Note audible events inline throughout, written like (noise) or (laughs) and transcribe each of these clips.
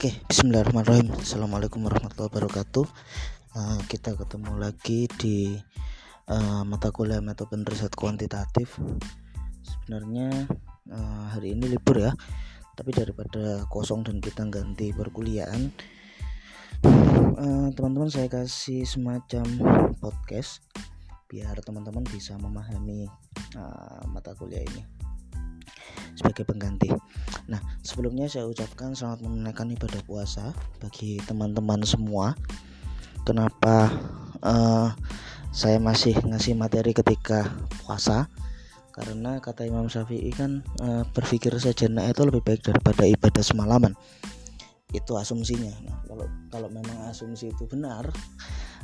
Oke, Bismillahirrahmanirrahim. Assalamualaikum warahmatullahi wabarakatuh. Uh, kita ketemu lagi di uh, mata kuliah metode riset kuantitatif. Sebenarnya uh, hari ini libur ya, tapi daripada kosong dan kita ganti perkuliahan, teman-teman uh, saya kasih semacam podcast biar teman-teman bisa memahami uh, mata kuliah ini sebagai pengganti. Nah, sebelumnya saya ucapkan selamat menunaikan ibadah puasa bagi teman-teman semua. Kenapa uh, saya masih ngasih materi ketika puasa? Karena kata Imam Syafi'i kan uh, berpikir sejenak itu lebih baik daripada ibadah semalaman. Itu asumsinya. Nah, kalau kalau memang asumsi itu benar,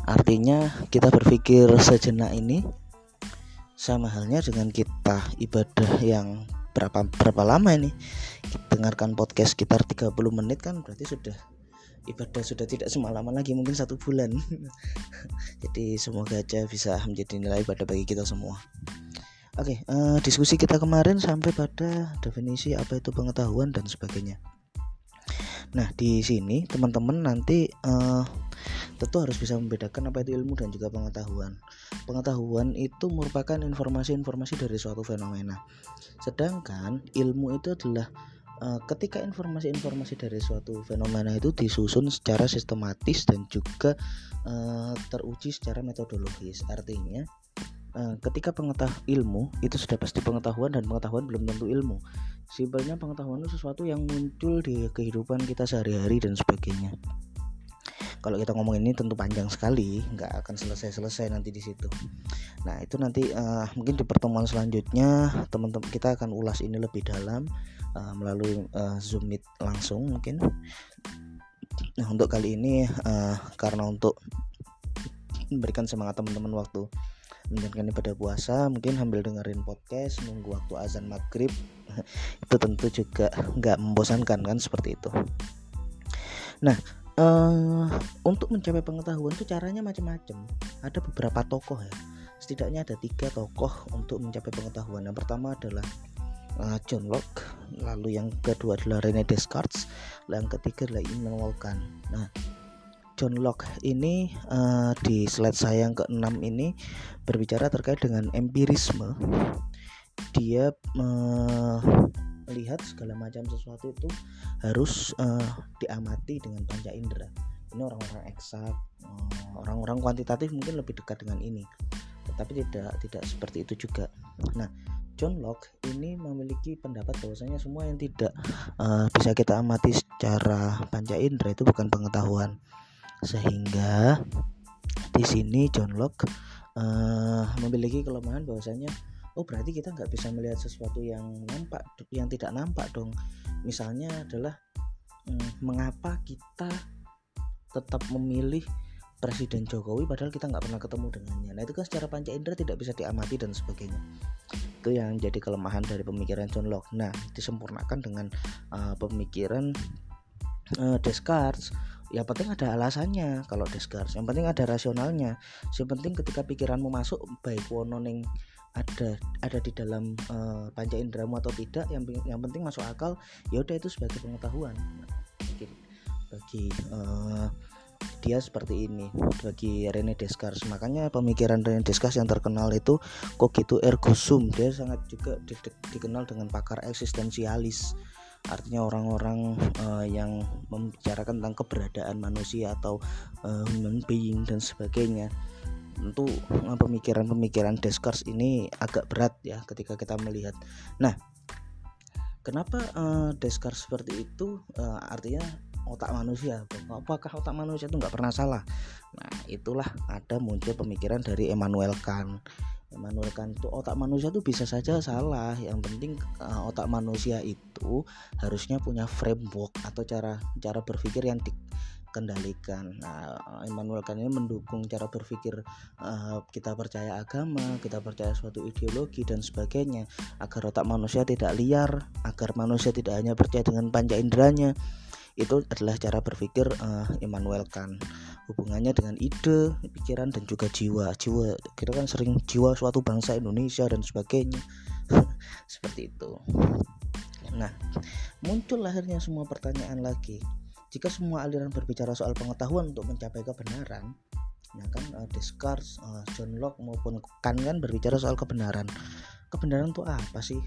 artinya kita berpikir sejenak ini sama halnya dengan kita ibadah yang berapa berapa lama ini? Dengarkan podcast sekitar 30 menit kan berarti sudah ibadah sudah tidak semalaman lagi mungkin satu bulan. (laughs) Jadi semoga aja bisa menjadi nilai ibadah bagi kita semua. Oke uh, diskusi kita kemarin sampai pada definisi apa itu pengetahuan dan sebagainya nah di sini teman-teman nanti uh, tentu harus bisa membedakan apa itu ilmu dan juga pengetahuan. Pengetahuan itu merupakan informasi-informasi dari suatu fenomena. Sedangkan ilmu itu adalah uh, ketika informasi-informasi dari suatu fenomena itu disusun secara sistematis dan juga uh, teruji secara metodologis. Artinya ketika pengetahuan ilmu itu sudah pasti pengetahuan dan pengetahuan belum tentu ilmu. Simpelnya pengetahuan itu sesuatu yang muncul di kehidupan kita sehari-hari dan sebagainya. Kalau kita ngomong ini tentu panjang sekali nggak akan selesai-selesai nanti di situ. Nah itu nanti uh, mungkin di pertemuan selanjutnya teman-teman kita akan ulas ini lebih dalam uh, melalui uh, zoom meet langsung mungkin. Nah untuk kali ini uh, karena untuk memberikan semangat teman-teman waktu menjalankan ibadah puasa mungkin sambil dengerin podcast nunggu waktu azan maghrib (laughs) itu tentu juga nggak membosankan kan seperti itu. Nah uh, untuk mencapai pengetahuan itu caranya macam-macam. Ada beberapa tokoh ya. Setidaknya ada tiga tokoh untuk mencapai pengetahuan. Yang pertama adalah uh, John Locke lalu yang kedua adalah Rene Descartes dan yang ketiga adalah Immanuel Kant. Nah John Locke ini uh, di slide saya yang keenam ini berbicara terkait dengan empirisme. Dia uh, melihat segala macam sesuatu itu harus uh, diamati dengan panca indera. Ini orang-orang eksak uh, orang-orang kuantitatif mungkin lebih dekat dengan ini tetapi tidak tidak seperti itu juga. Nah John Locke ini memiliki pendapat bahwasanya semua yang tidak uh, bisa kita amati secara panca indera itu bukan pengetahuan sehingga di sini John Locke uh, memiliki kelemahan bahwasanya oh berarti kita nggak bisa melihat sesuatu yang nampak yang tidak nampak dong. Misalnya adalah hmm, mengapa kita tetap memilih Presiden Jokowi padahal kita nggak pernah ketemu dengannya. Nah itu kan secara panca indera tidak bisa diamati dan sebagainya. Itu yang jadi kelemahan dari pemikiran John Locke. Nah disempurnakan dengan uh, pemikiran uh, Descartes yang penting ada alasannya kalau Descartes yang penting ada rasionalnya. Yang penting ketika pikiranmu masuk baik wononing ada ada di dalam uh, panca indramu atau tidak yang yang penting masuk akal ya udah itu sebagai pengetahuan. Bagi, bagi uh, dia seperti ini bagi Rene Descartes. Makanya pemikiran Rene Descartes yang terkenal itu kok gitu ergo sum dia sangat juga di, dikenal dengan pakar eksistensialis artinya orang-orang uh, yang membicarakan tentang keberadaan manusia atau uh, human being dan sebagainya tentu eh, pemikiran-pemikiran Descartes ini agak berat ya ketika kita melihat. Nah, kenapa uh, Descartes seperti itu? Uh, artinya otak manusia. Apakah otak manusia itu nggak pernah salah? Nah, itulah ada muncul pemikiran dari Emmanuel Kant. Kant itu otak manusia itu bisa saja salah. Yang penting uh, otak manusia itu harusnya punya framework atau cara cara berpikir yang di, kendalikan. Nah, Immanuel Kant ini mendukung cara berpikir uh, kita percaya agama, kita percaya suatu ideologi dan sebagainya agar otak manusia tidak liar, agar manusia tidak hanya percaya dengan panca inderanya. Itu adalah cara berpikir uh, Immanuel Kant. Hubungannya dengan ide, pikiran dan juga jiwa. Jiwa kita kan sering jiwa suatu bangsa Indonesia dan sebagainya. (laughs) Seperti itu. Nah, muncul lahirnya semua pertanyaan lagi jika semua aliran berbicara soal pengetahuan untuk mencapai kebenaran nah kan uh, Descartes, uh, John Locke maupun Kant kan berbicara soal kebenaran kebenaran itu apa sih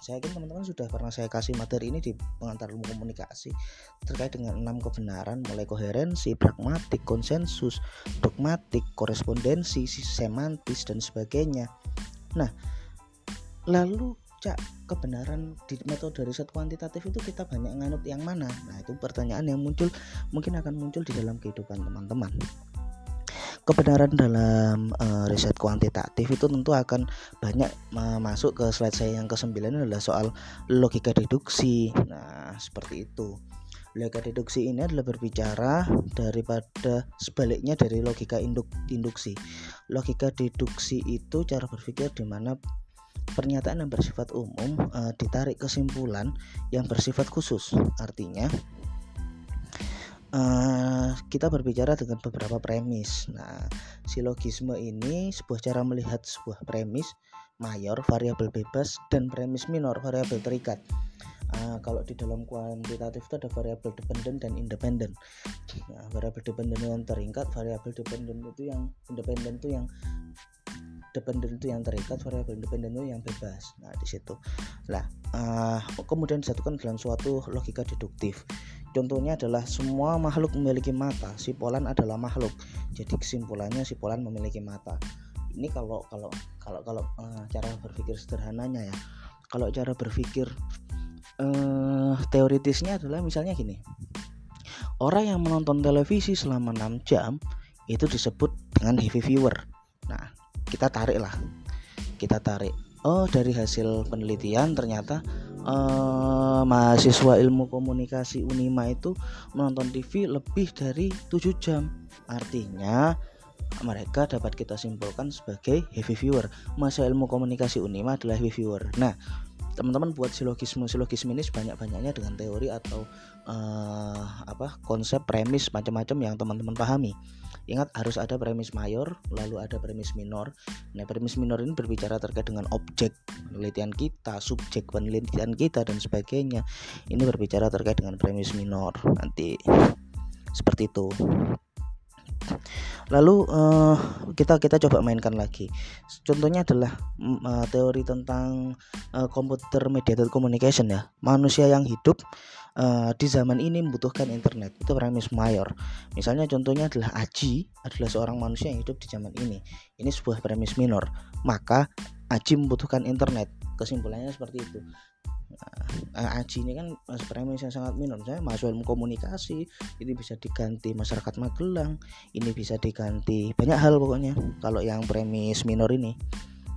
saya yakin teman-teman sudah pernah saya kasih materi ini di pengantar ilmu komunikasi terkait dengan enam kebenaran mulai koherensi, pragmatik, konsensus, dogmatik, korespondensi, semantis dan sebagainya. Nah, lalu cak kebenaran di metode riset kuantitatif itu kita banyak nganut yang mana? Nah, itu pertanyaan yang muncul mungkin akan muncul di dalam kehidupan teman-teman kebenaran dalam uh, riset kuantitatif itu tentu akan banyak uh, masuk ke slide saya yang ke-9 adalah soal logika deduksi. Nah, seperti itu. Logika deduksi ini adalah berbicara daripada sebaliknya dari logika induk induksi. Logika deduksi itu cara berpikir di mana pernyataan yang bersifat umum uh, ditarik kesimpulan yang bersifat khusus. Artinya, uh, kita berbicara dengan beberapa premis. Nah, silogisme ini sebuah cara melihat sebuah premis mayor, variabel bebas, dan premis minor, variabel terikat. Uh, kalau di dalam kuantitatif itu ada variabel dependen dan independen. Nah, variabel dependen yang terikat, variabel dependen itu yang independen itu yang dependen itu yang terikat, variabel independen itu yang bebas. Nah, di situ. Nah, uh, kemudian disatukan dalam suatu logika deduktif. Contohnya adalah semua makhluk memiliki mata. Si Polan adalah makhluk. Jadi kesimpulannya si Polan memiliki mata. Ini kalau kalau kalau kalau uh, cara berpikir sederhananya ya. Kalau cara berpikir uh, teoritisnya adalah misalnya gini. Orang yang menonton televisi selama 6 jam itu disebut dengan heavy viewer. Nah, kita tarik lah. Kita tarik. Oh, dari hasil penelitian ternyata uh, mahasiswa ilmu komunikasi Unima itu menonton TV lebih dari 7 jam. Artinya mereka dapat kita simpulkan sebagai heavy viewer. Mahasiswa ilmu komunikasi Unima adalah heavy viewer. Nah, teman-teman buat silogisme silogisme ini sebanyak-banyaknya dengan teori atau uh, apa konsep premis macam-macam yang teman-teman pahami ingat harus ada premis mayor lalu ada premis minor. Nah premis minor ini berbicara terkait dengan objek penelitian kita subjek penelitian kita dan sebagainya. Ini berbicara terkait dengan premis minor nanti seperti itu. Lalu uh, kita kita coba mainkan lagi. Contohnya adalah uh, teori tentang uh, computer mediated communication ya. Manusia yang hidup uh, di zaman ini membutuhkan internet. Itu premis mayor. Misalnya contohnya adalah Aji adalah seorang manusia yang hidup di zaman ini. Ini sebuah premis minor. Maka Aji membutuhkan internet. Kesimpulannya seperti itu. Nah, Aji ini kan premis yang sangat minor. Saya masuk ilmu komunikasi ini bisa diganti masyarakat Magelang ini bisa diganti banyak hal pokoknya. Kalau yang premis minor ini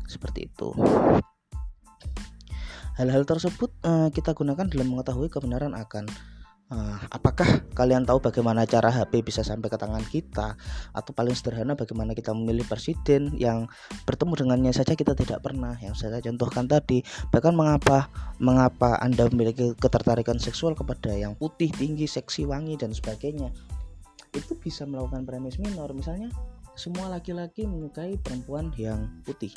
seperti itu hal-hal tersebut uh, kita gunakan dalam mengetahui kebenaran akan Uh, apakah kalian tahu bagaimana cara HP bisa sampai ke tangan kita atau paling sederhana bagaimana kita memilih presiden yang bertemu dengannya saja kita tidak pernah. Yang saya contohkan tadi bahkan mengapa mengapa Anda memiliki ketertarikan seksual kepada yang putih tinggi seksi wangi dan sebagainya itu bisa melakukan premis minor. Misalnya semua laki-laki menyukai perempuan yang putih.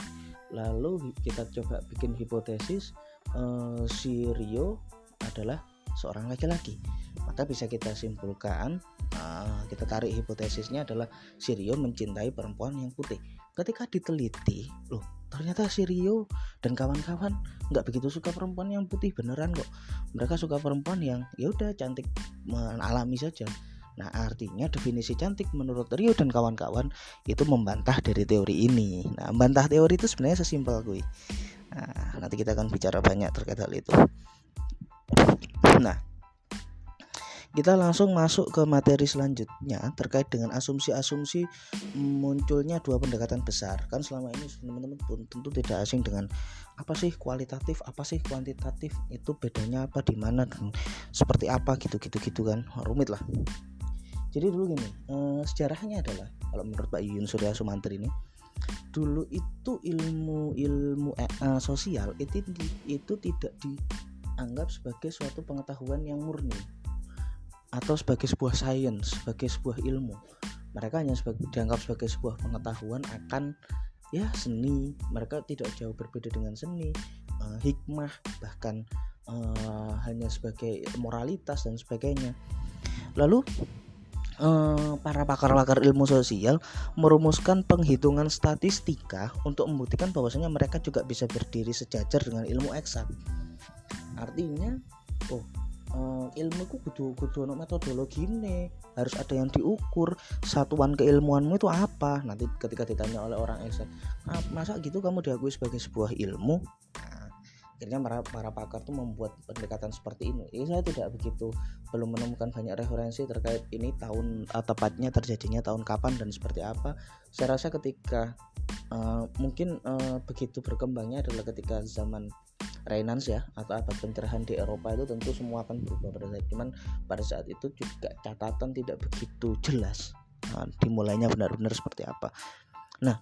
Lalu kita coba bikin hipotesis uh, si Rio adalah seorang laki-laki maka bisa kita simpulkan uh, kita tarik hipotesisnya adalah Sirio mencintai perempuan yang putih ketika diteliti loh ternyata Sirio dan kawan-kawan nggak begitu suka perempuan yang putih beneran kok mereka suka perempuan yang ya udah cantik alami saja Nah, artinya definisi cantik menurut Rio dan kawan-kawan itu membantah dari teori ini. Nah, membantah teori itu sebenarnya sesimpel gue. Nah, nanti kita akan bicara banyak terkait hal itu. Nah, kita langsung masuk ke materi selanjutnya terkait dengan asumsi-asumsi munculnya dua pendekatan besar. Kan selama ini teman-teman pun tentu tidak asing dengan apa sih kualitatif apa sih kuantitatif itu bedanya apa di mana dan seperti apa gitu-gitu gitu kan rumit lah. Jadi dulu gini eh, sejarahnya adalah kalau menurut Pak Yuyun Surya Sumantri ini dulu itu ilmu ilmu eh sosial itu itu tidak dianggap sebagai suatu pengetahuan yang murni atau sebagai sebuah sains, sebagai sebuah ilmu. Mereka hanya sebagai, dianggap sebagai sebuah pengetahuan akan ya seni. Mereka tidak jauh berbeda dengan seni, uh, hikmah, bahkan uh, hanya sebagai moralitas dan sebagainya. lalu eh, para pakar-pakar ilmu sosial merumuskan penghitungan statistika untuk membuktikan bahwasanya mereka juga bisa berdiri sejajar dengan ilmu eksak. Artinya oh uh, ilmu ku kudu kudu ono metodologi ini harus ada yang diukur satuan keilmuanmu itu apa. Nanti ketika ditanya oleh orang eksak ah, masa gitu kamu diakui sebagai sebuah ilmu akhirnya para, para pakar tuh membuat pendekatan seperti ini. Ini saya tidak begitu belum menemukan banyak referensi terkait ini tahun uh, tepatnya terjadinya tahun kapan dan seperti apa. Saya rasa ketika uh, mungkin uh, begitu berkembangnya adalah ketika zaman Renaissance ya atau abad pencerahan di Eropa itu tentu semua akan berubah pada saat cuman pada saat itu juga catatan tidak begitu jelas nah, dimulainya benar-benar seperti apa. Nah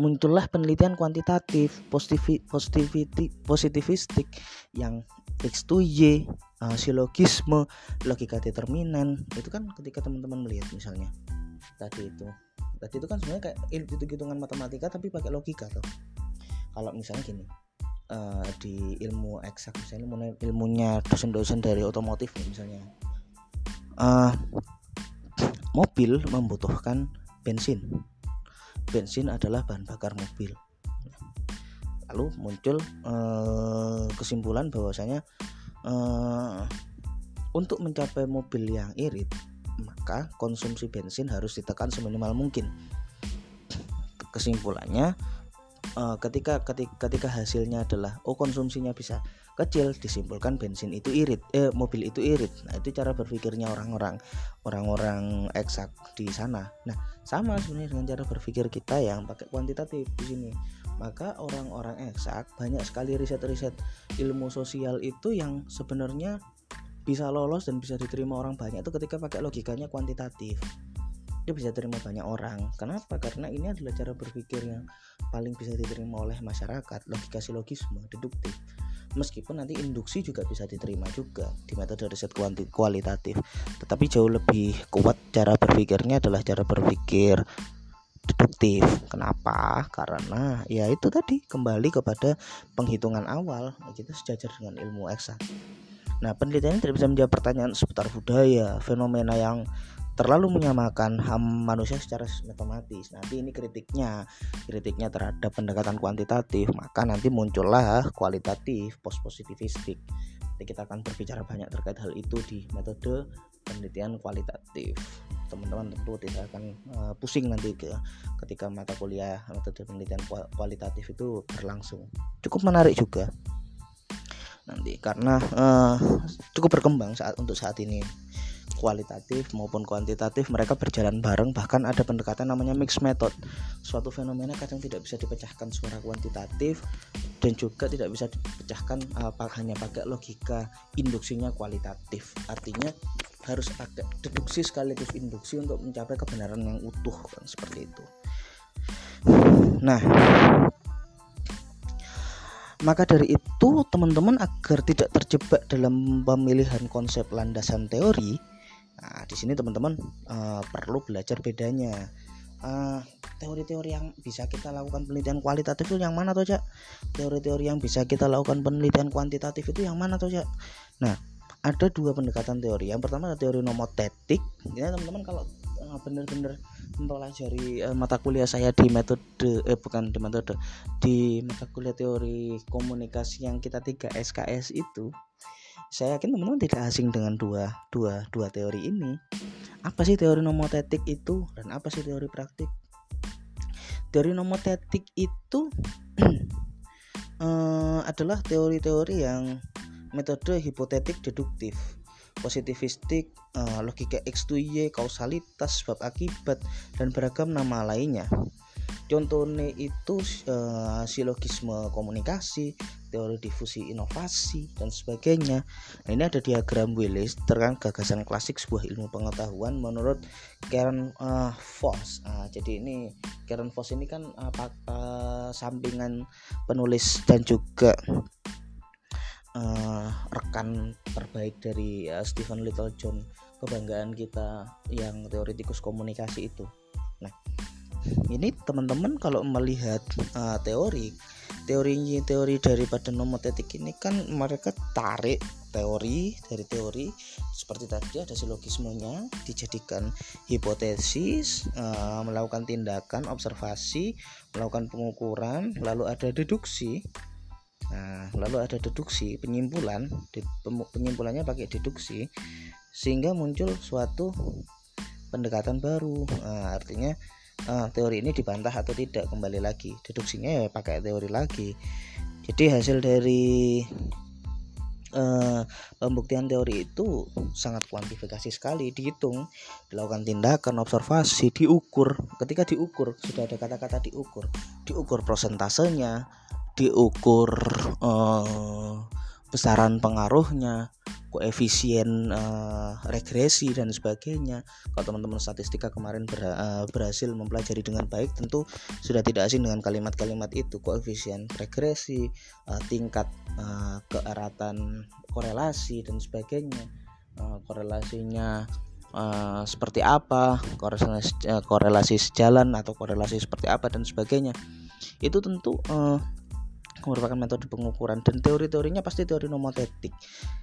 muncullah penelitian kuantitatif positivity positivistik yang X to Y uh, silogisme logika determinan. Itu kan ketika teman-teman melihat misalnya. Tadi itu. Tadi itu kan sebenarnya kayak hitung-hitungan matematika tapi pakai logika tuh kalau misalnya gini uh, di ilmu eksak misalnya ilmunya dosen-dosen dari otomotif misalnya uh, mobil membutuhkan bensin bensin adalah bahan bakar mobil. Lalu muncul uh, kesimpulan bahwasanya uh, untuk mencapai mobil yang irit maka konsumsi bensin harus ditekan seminimal mungkin. Kesimpulannya uh, ketika, ketika ketika hasilnya adalah oh konsumsinya bisa kecil disimpulkan bensin itu irit eh mobil itu irit. Nah itu cara berpikirnya orang-orang orang-orang eksak di sana. Nah sama sebenarnya dengan cara berpikir kita yang pakai kuantitatif di sini. Maka orang-orang eksak banyak sekali riset-riset ilmu sosial itu yang sebenarnya bisa lolos dan bisa diterima orang banyak itu ketika pakai logikanya kuantitatif. Dia bisa terima banyak orang. Kenapa? Karena ini adalah cara berpikir yang paling bisa diterima oleh masyarakat. Logika silogisme deduktif meskipun nanti induksi juga bisa diterima juga di metode riset kualitatif. Tetapi jauh lebih kuat cara berpikirnya adalah cara berpikir deduktif. Kenapa? Karena ya itu tadi kembali kepada penghitungan awal kita sejajar dengan ilmu eksak Nah, penelitian tidak bisa menjawab pertanyaan seputar budaya, fenomena yang terlalu menyamakan ham manusia secara matematis. Nanti ini kritiknya, kritiknya terhadap pendekatan kuantitatif, maka nanti muncullah kualitatif, post positivistik. Jadi kita akan berbicara banyak terkait hal itu di metode penelitian kualitatif. Teman-teman tentu tidak akan uh, pusing nanti ke ketika mata kuliah metode penelitian kualitatif itu berlangsung. Cukup menarik juga nanti karena uh, cukup berkembang saat untuk saat ini kualitatif maupun kuantitatif mereka berjalan bareng. Bahkan ada pendekatan namanya mix method. Suatu fenomena kadang tidak bisa dipecahkan secara kuantitatif dan juga tidak bisa dipecahkan apa uh, hanya pakai logika induksinya kualitatif. Artinya harus ada deduksi sekaligus induksi untuk mencapai kebenaran yang utuh kan seperti itu. Nah maka dari itu teman-teman agar tidak terjebak dalam pemilihan konsep landasan teori Nah, di sini teman-teman uh, perlu belajar bedanya. eh, teori-teori yang bisa kita lakukan penelitian kualitatif itu yang mana tuh cak? Teori-teori yang bisa kita lakukan penelitian kuantitatif itu yang mana tuh cak? Nah ada dua pendekatan teori. Yang pertama adalah teori nomotetik. Ya teman-teman kalau uh, benar-benar mempelajari uh, mata kuliah saya di metode eh bukan di metode di mata kuliah teori komunikasi yang kita tiga SKS itu saya yakin teman-teman tidak asing dengan dua dua dua teori ini. Apa sih teori nomotetik itu? Dan apa sih teori praktik? Teori nomotetik itu uh, (clears throat) adalah teori-teori yang metode hipotetik deduktif. Positivistik uh, logika X to Y kausalitas sebab akibat dan beragam nama lainnya contohnya itu uh, silogisme komunikasi teori difusi inovasi dan sebagainya. Nah, ini ada diagram Willis terkait gagasan klasik sebuah ilmu pengetahuan menurut Karen uh, Voss. Uh, jadi ini Karen Voss ini kan uh, uh, sampingan penulis dan juga uh, rekan terbaik dari uh, Stephen Littlejohn kebanggaan kita yang teoritikus komunikasi itu. Nah ini teman-teman kalau melihat uh, teori teori-teori daripada nomotetik ini kan mereka tarik teori dari teori. Seperti tadi ada silogismenya dijadikan hipotesis uh, melakukan tindakan observasi melakukan pengukuran lalu ada deduksi. Nah lalu ada deduksi penyimpulan penyimpulannya pakai deduksi sehingga muncul suatu pendekatan baru. Nah, artinya uh, teori ini dibantah atau tidak kembali lagi. Deduksinya ya pakai teori lagi. Jadi hasil dari uh, pembuktian teori itu sangat kuantifikasi sekali. Dihitung dilakukan tindakan observasi diukur. Ketika diukur sudah ada kata-kata diukur. Diukur prosentasenya diukur uh, besaran pengaruhnya koefisien uh, regresi dan sebagainya. Kalau teman-teman statistika kemarin ber, uh, berhasil mempelajari dengan baik, tentu sudah tidak asing dengan kalimat-kalimat itu, koefisien regresi, uh, tingkat uh, keeratan korelasi dan sebagainya. Uh, korelasinya uh, seperti apa, korelasi, uh, korelasi sejalan atau korelasi seperti apa dan sebagainya. Itu tentu uh, merupakan metode pengukuran. Dan teori-teorinya pasti teori nomotetik.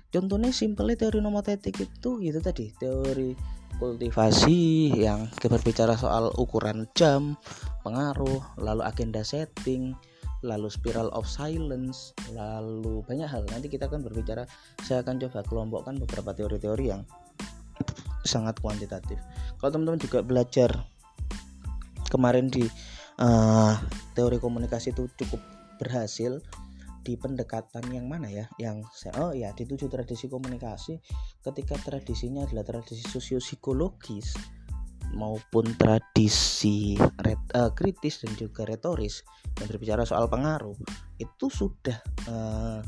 Contohnya simple teori nomotetik itu itu tadi teori kultivasi yang berbicara soal ukuran jam pengaruh lalu agenda setting lalu spiral of silence lalu banyak hal. Nanti kita akan berbicara saya akan coba kelompokkan beberapa teori-teori yang sangat kuantitatif. Kalau teman-teman juga belajar kemarin di uh, teori komunikasi itu cukup berhasil di pendekatan yang mana ya? Yang oh ya di tujuh tradisi komunikasi ketika tradisinya adalah tradisi sosiopsikologis maupun tradisi ret, uh, kritis dan juga retoris yang berbicara soal pengaruh itu sudah uh,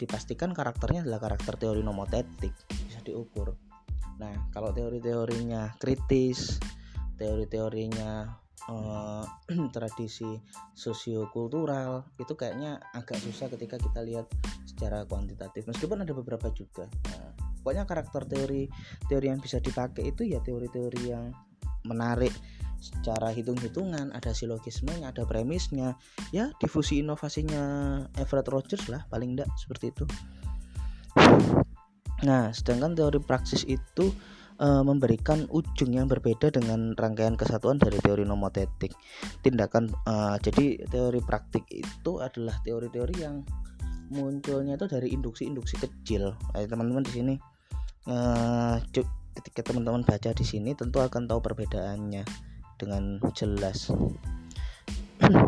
dipastikan karakternya adalah karakter teori nomotetik bisa diukur. Nah kalau teori-teorinya kritis teori-teorinya uh, (clears throat) tradisi sosiokultural itu kayaknya agak susah ketika kita lihat secara kuantitatif. Meskipun ada beberapa juga. Nah, pokoknya karakter teori teori yang bisa dipakai itu ya teori-teori yang menarik secara hitung-hitungan. Ada silogismenya ada premisnya ya difusi inovasinya Everett Rogers lah paling enggak seperti itu. Nah sedangkan teori praksis itu uh, memberikan ujung yang berbeda dengan rangkaian kesatuan dari teori nomotetik. Tindakan uh, jadi teori praktik itu adalah teori-teori yang munculnya itu dari induksi-induksi kecil. teman-teman di sini uh, ketika teman-teman baca di sini tentu akan tahu perbedaannya dengan jelas. (clears throat)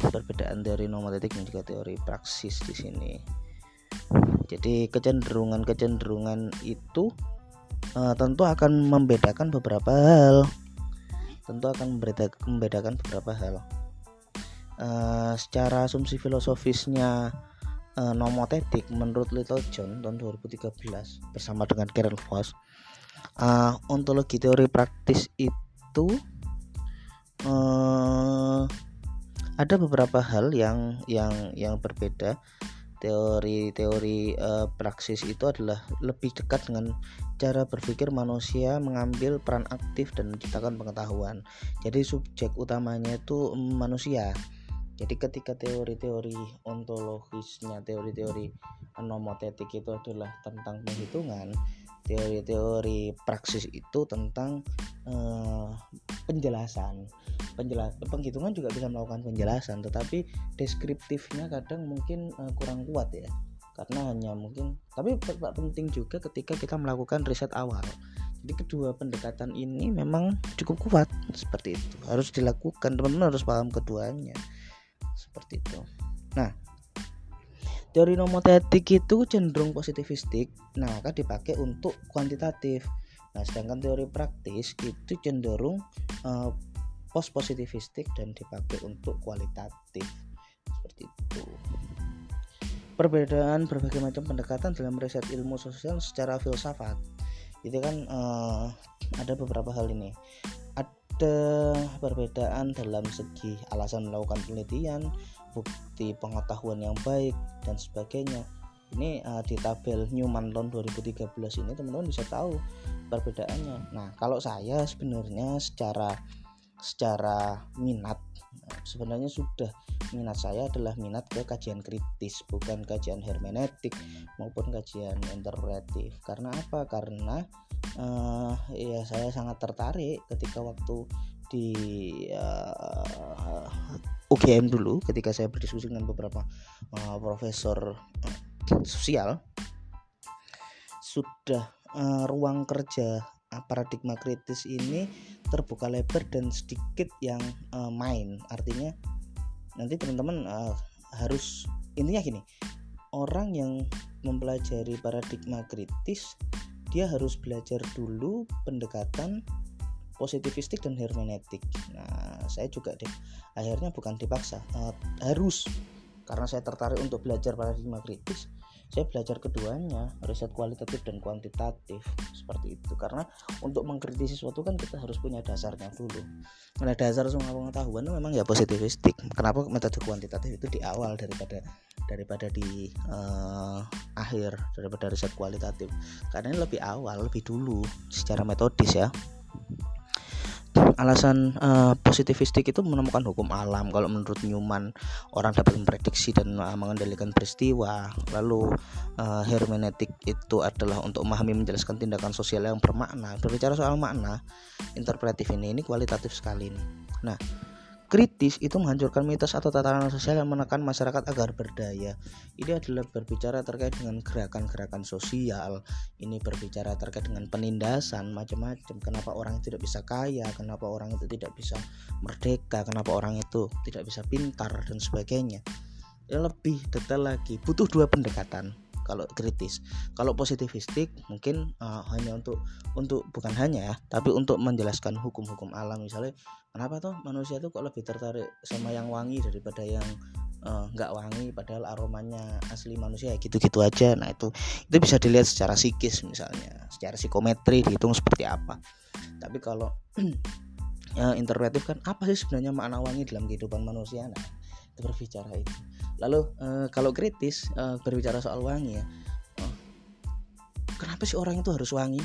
Perbedaan teori nomotetik dan juga teori praksis di sini. Jadi kecenderungan-kecenderungan itu uh, tentu akan membedakan beberapa hal. Tentu akan membedakan beberapa hal. Uh, secara asumsi filosofisnya uh, nomotetik menurut Little John tahun 2013 bersama dengan Karen Foss uh, ontologi teori praktis itu uh, ada beberapa hal yang yang yang berbeda teori-teori uh, praksis itu adalah lebih dekat dengan cara berpikir manusia mengambil peran aktif dan menciptakan pengetahuan. Jadi subjek utamanya itu manusia. Jadi ketika teori-teori ontologisnya, teori-teori nomotetik itu adalah tentang penghitungan, teori-teori praksis itu tentang uh, penjelasan. Penjelas penghitungan juga bisa melakukan penjelasan tetapi deskriptifnya kadang mungkin uh, kurang kuat ya. Karena hanya mungkin tapi penting juga ketika kita melakukan riset awal. Jadi kedua pendekatan ini memang cukup kuat seperti itu. Harus dilakukan teman-teman harus paham keduanya. Seperti itu. Nah teori nomotetik itu cenderung positivistik. Nah akan dipakai untuk kuantitatif. Nah sedangkan teori praktis itu cenderung uh, post positivistik dan dipakai untuk kualitatif. Seperti itu. Perbedaan berbagai macam pendekatan dalam riset ilmu sosial secara filsafat. Itu kan uh, ada beberapa hal ini. Ada perbedaan dalam segi alasan melakukan penelitian bukti pengetahuan yang baik dan sebagainya. Ini uh, di tabel Newman tahun 2013 ini teman-teman bisa tahu perbedaannya. Nah kalau saya sebenarnya secara secara minat sebenarnya sudah minat saya adalah minat ke kajian kritis bukan kajian hermeneutik maupun kajian interpretif. Karena apa? Karena uh, ya saya sangat tertarik ketika waktu di uh, eh, UGM dulu ketika saya berdiskusi dengan beberapa uh, profesor uh, sosial. Sudah uh, ruang kerja paradigma kritis ini terbuka lebar dan sedikit yang uh, main. Artinya nanti teman-teman uh, harus intinya gini orang yang mempelajari paradigma kritis dia harus belajar dulu pendekatan positivistik dan hermeneutik nah saya juga deh akhirnya bukan dipaksa uh, harus. Karena saya tertarik untuk belajar paradigma kritis saya belajar keduanya riset kualitatif dan kuantitatif seperti itu. Karena untuk mengkritisi sesuatu kan kita harus punya dasarnya dulu. Nah dasar semua pengetahuan itu memang ya positivistik. Kenapa metode kuantitatif itu di awal daripada daripada di uh, akhir daripada riset kualitatif? Karena ini lebih awal lebih dulu secara metodis ya alasan uh, positivistik itu menemukan hukum alam. Kalau menurut Newman orang dapat memprediksi dan uh, mengendalikan peristiwa. Lalu uh, hermeneutik itu adalah untuk memahami menjelaskan tindakan sosial yang bermakna. Berbicara soal makna interpretatif ini ini kualitatif sekali nih. Nah kritis itu menghancurkan mitos atau tatanan sosial yang menekan masyarakat agar berdaya. Ini adalah berbicara terkait dengan gerakan-gerakan sosial. Ini berbicara terkait dengan penindasan macam-macam. Kenapa orang itu tidak bisa kaya, kenapa orang itu tidak bisa merdeka, kenapa orang itu tidak bisa pintar dan sebagainya. Ya, lebih detail lagi, butuh dua pendekatan kalau kritis. Kalau positivistik mungkin uh, hanya untuk untuk bukan hanya ya tapi untuk menjelaskan hukum-hukum alam. Misalnya kenapa tuh manusia tuh kok lebih tertarik sama yang wangi daripada yang eh, nggak uh, wangi padahal aromanya asli manusia ya gitu-gitu aja. Nah itu itu bisa dilihat secara psikis misalnya secara psikometri dihitung seperti apa. Tapi kalau uh, (clears throat) interpretif kan apa sih sebenarnya makna wangi dalam kehidupan manusia? Nah berbicara itu. Lalu uh, kalau kritis uh, berbicara soal wangi ya uh, kenapa sih orang itu harus wangi?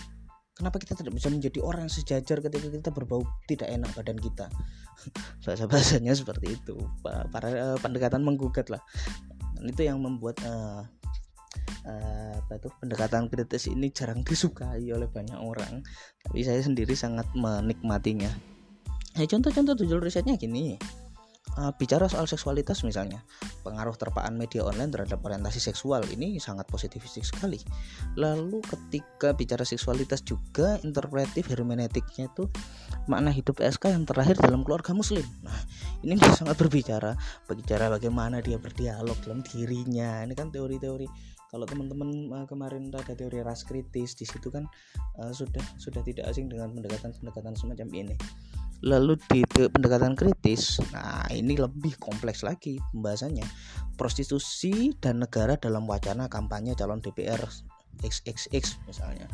Kenapa kita tidak bisa menjadi orang sejajar ketika kita berbau tidak enak badan kita? (laughs) Bahasa bahasanya seperti itu. Para uh, pendekatan menggugat lah. Dan itu yang membuat uh, uh, pendekatan kritis ini jarang disukai oleh banyak orang. Tapi saya sendiri sangat menikmatinya. Ya contoh-contoh tujuan risetnya gini uh, bicara soal seksualitas misalnya pengaruh terpaan media online terhadap orientasi seksual ini sangat positifistik sekali. Lalu ketika bicara seksualitas juga interpretif hermeneutiknya itu makna hidup SK yang terakhir dalam keluarga muslim. Nah ini (laughs) sangat berbicara berbicara bagaimana dia berdialog dalam dirinya. Ini kan teori-teori kalau teman-teman uh, kemarin ada teori ras kritis di situ kan uh, sudah sudah tidak asing dengan pendekatan-pendekatan semacam ini lalu di pendekatan kritis nah ini lebih kompleks lagi pembahasannya. Prostitusi dan negara dalam wacana kampanye calon DPR XXX misalnya.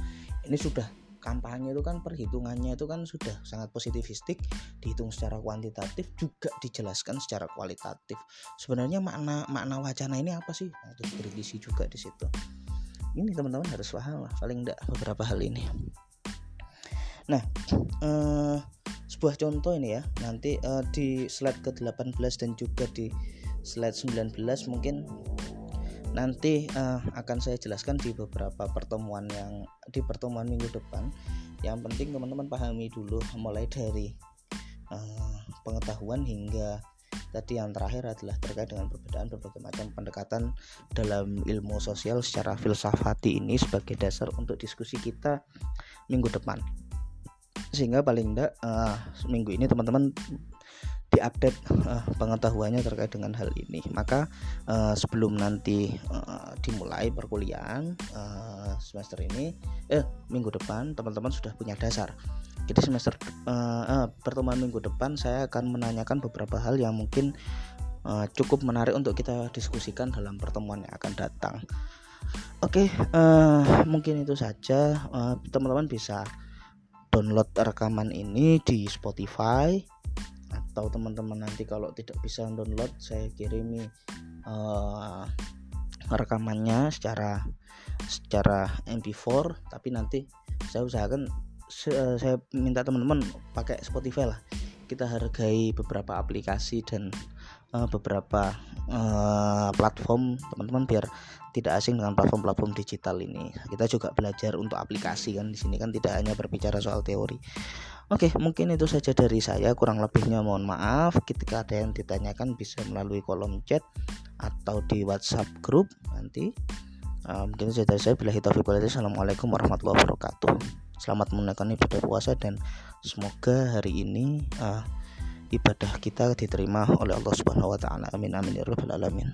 Ini sudah kampanye itu kan perhitungannya itu kan sudah sangat positivistik dihitung secara kuantitatif juga dijelaskan secara kualitatif. Sebenarnya makna makna wacana ini apa sih? Nah, itu dikritisi juga di situ. Ini teman-teman harus paham lah paling tidak beberapa hal ini nah eh, sebuah contoh ini ya. Nanti uh, di slide ke-18 dan juga di slide 19 mungkin nanti uh, akan saya jelaskan di beberapa pertemuan yang di pertemuan minggu depan. Yang penting teman-teman pahami dulu mulai dari uh, pengetahuan hingga tadi yang terakhir adalah terkait dengan perbedaan berbagai macam pendekatan dalam ilmu sosial secara filsafati ini sebagai dasar untuk diskusi kita minggu depan sehingga paling tidak uh, minggu ini teman-teman diupdate uh, pengetahuannya terkait dengan hal ini. Maka uh, sebelum nanti uh, dimulai perkuliahan uh, semester ini eh minggu depan teman-teman sudah punya dasar. Jadi semester uh, uh, pertemuan minggu depan saya akan menanyakan beberapa hal yang mungkin uh, cukup menarik untuk kita diskusikan dalam pertemuan yang akan datang. Oke okay, uh, mungkin itu saja. Teman-teman uh, bisa download rekaman ini di Spotify. Atau teman-teman nanti kalau tidak bisa download saya kirimi uh, rekamannya secara secara MP4 tapi nanti saya usahakan saya minta teman-teman pakai Spotify lah. Kita hargai beberapa aplikasi dan uh, beberapa uh, platform teman-teman biar tidak asing dengan platform-platform digital ini. Kita juga belajar untuk aplikasi kan di sini kan tidak hanya berbicara soal teori. Oke, mungkin itu saja dari saya. Kurang lebihnya mohon maaf. Ketika ada yang ditanyakan bisa melalui kolom chat atau di WhatsApp grup nanti. Mungkin itu saja dari saya. Bila taufiq Assalamualaikum warahmatullahi wabarakatuh. Selamat menunaikan ibadah puasa dan semoga hari ini uh, ibadah kita diterima oleh Allah Subhanahu wa taala. Amin amin ya rabbal alamin.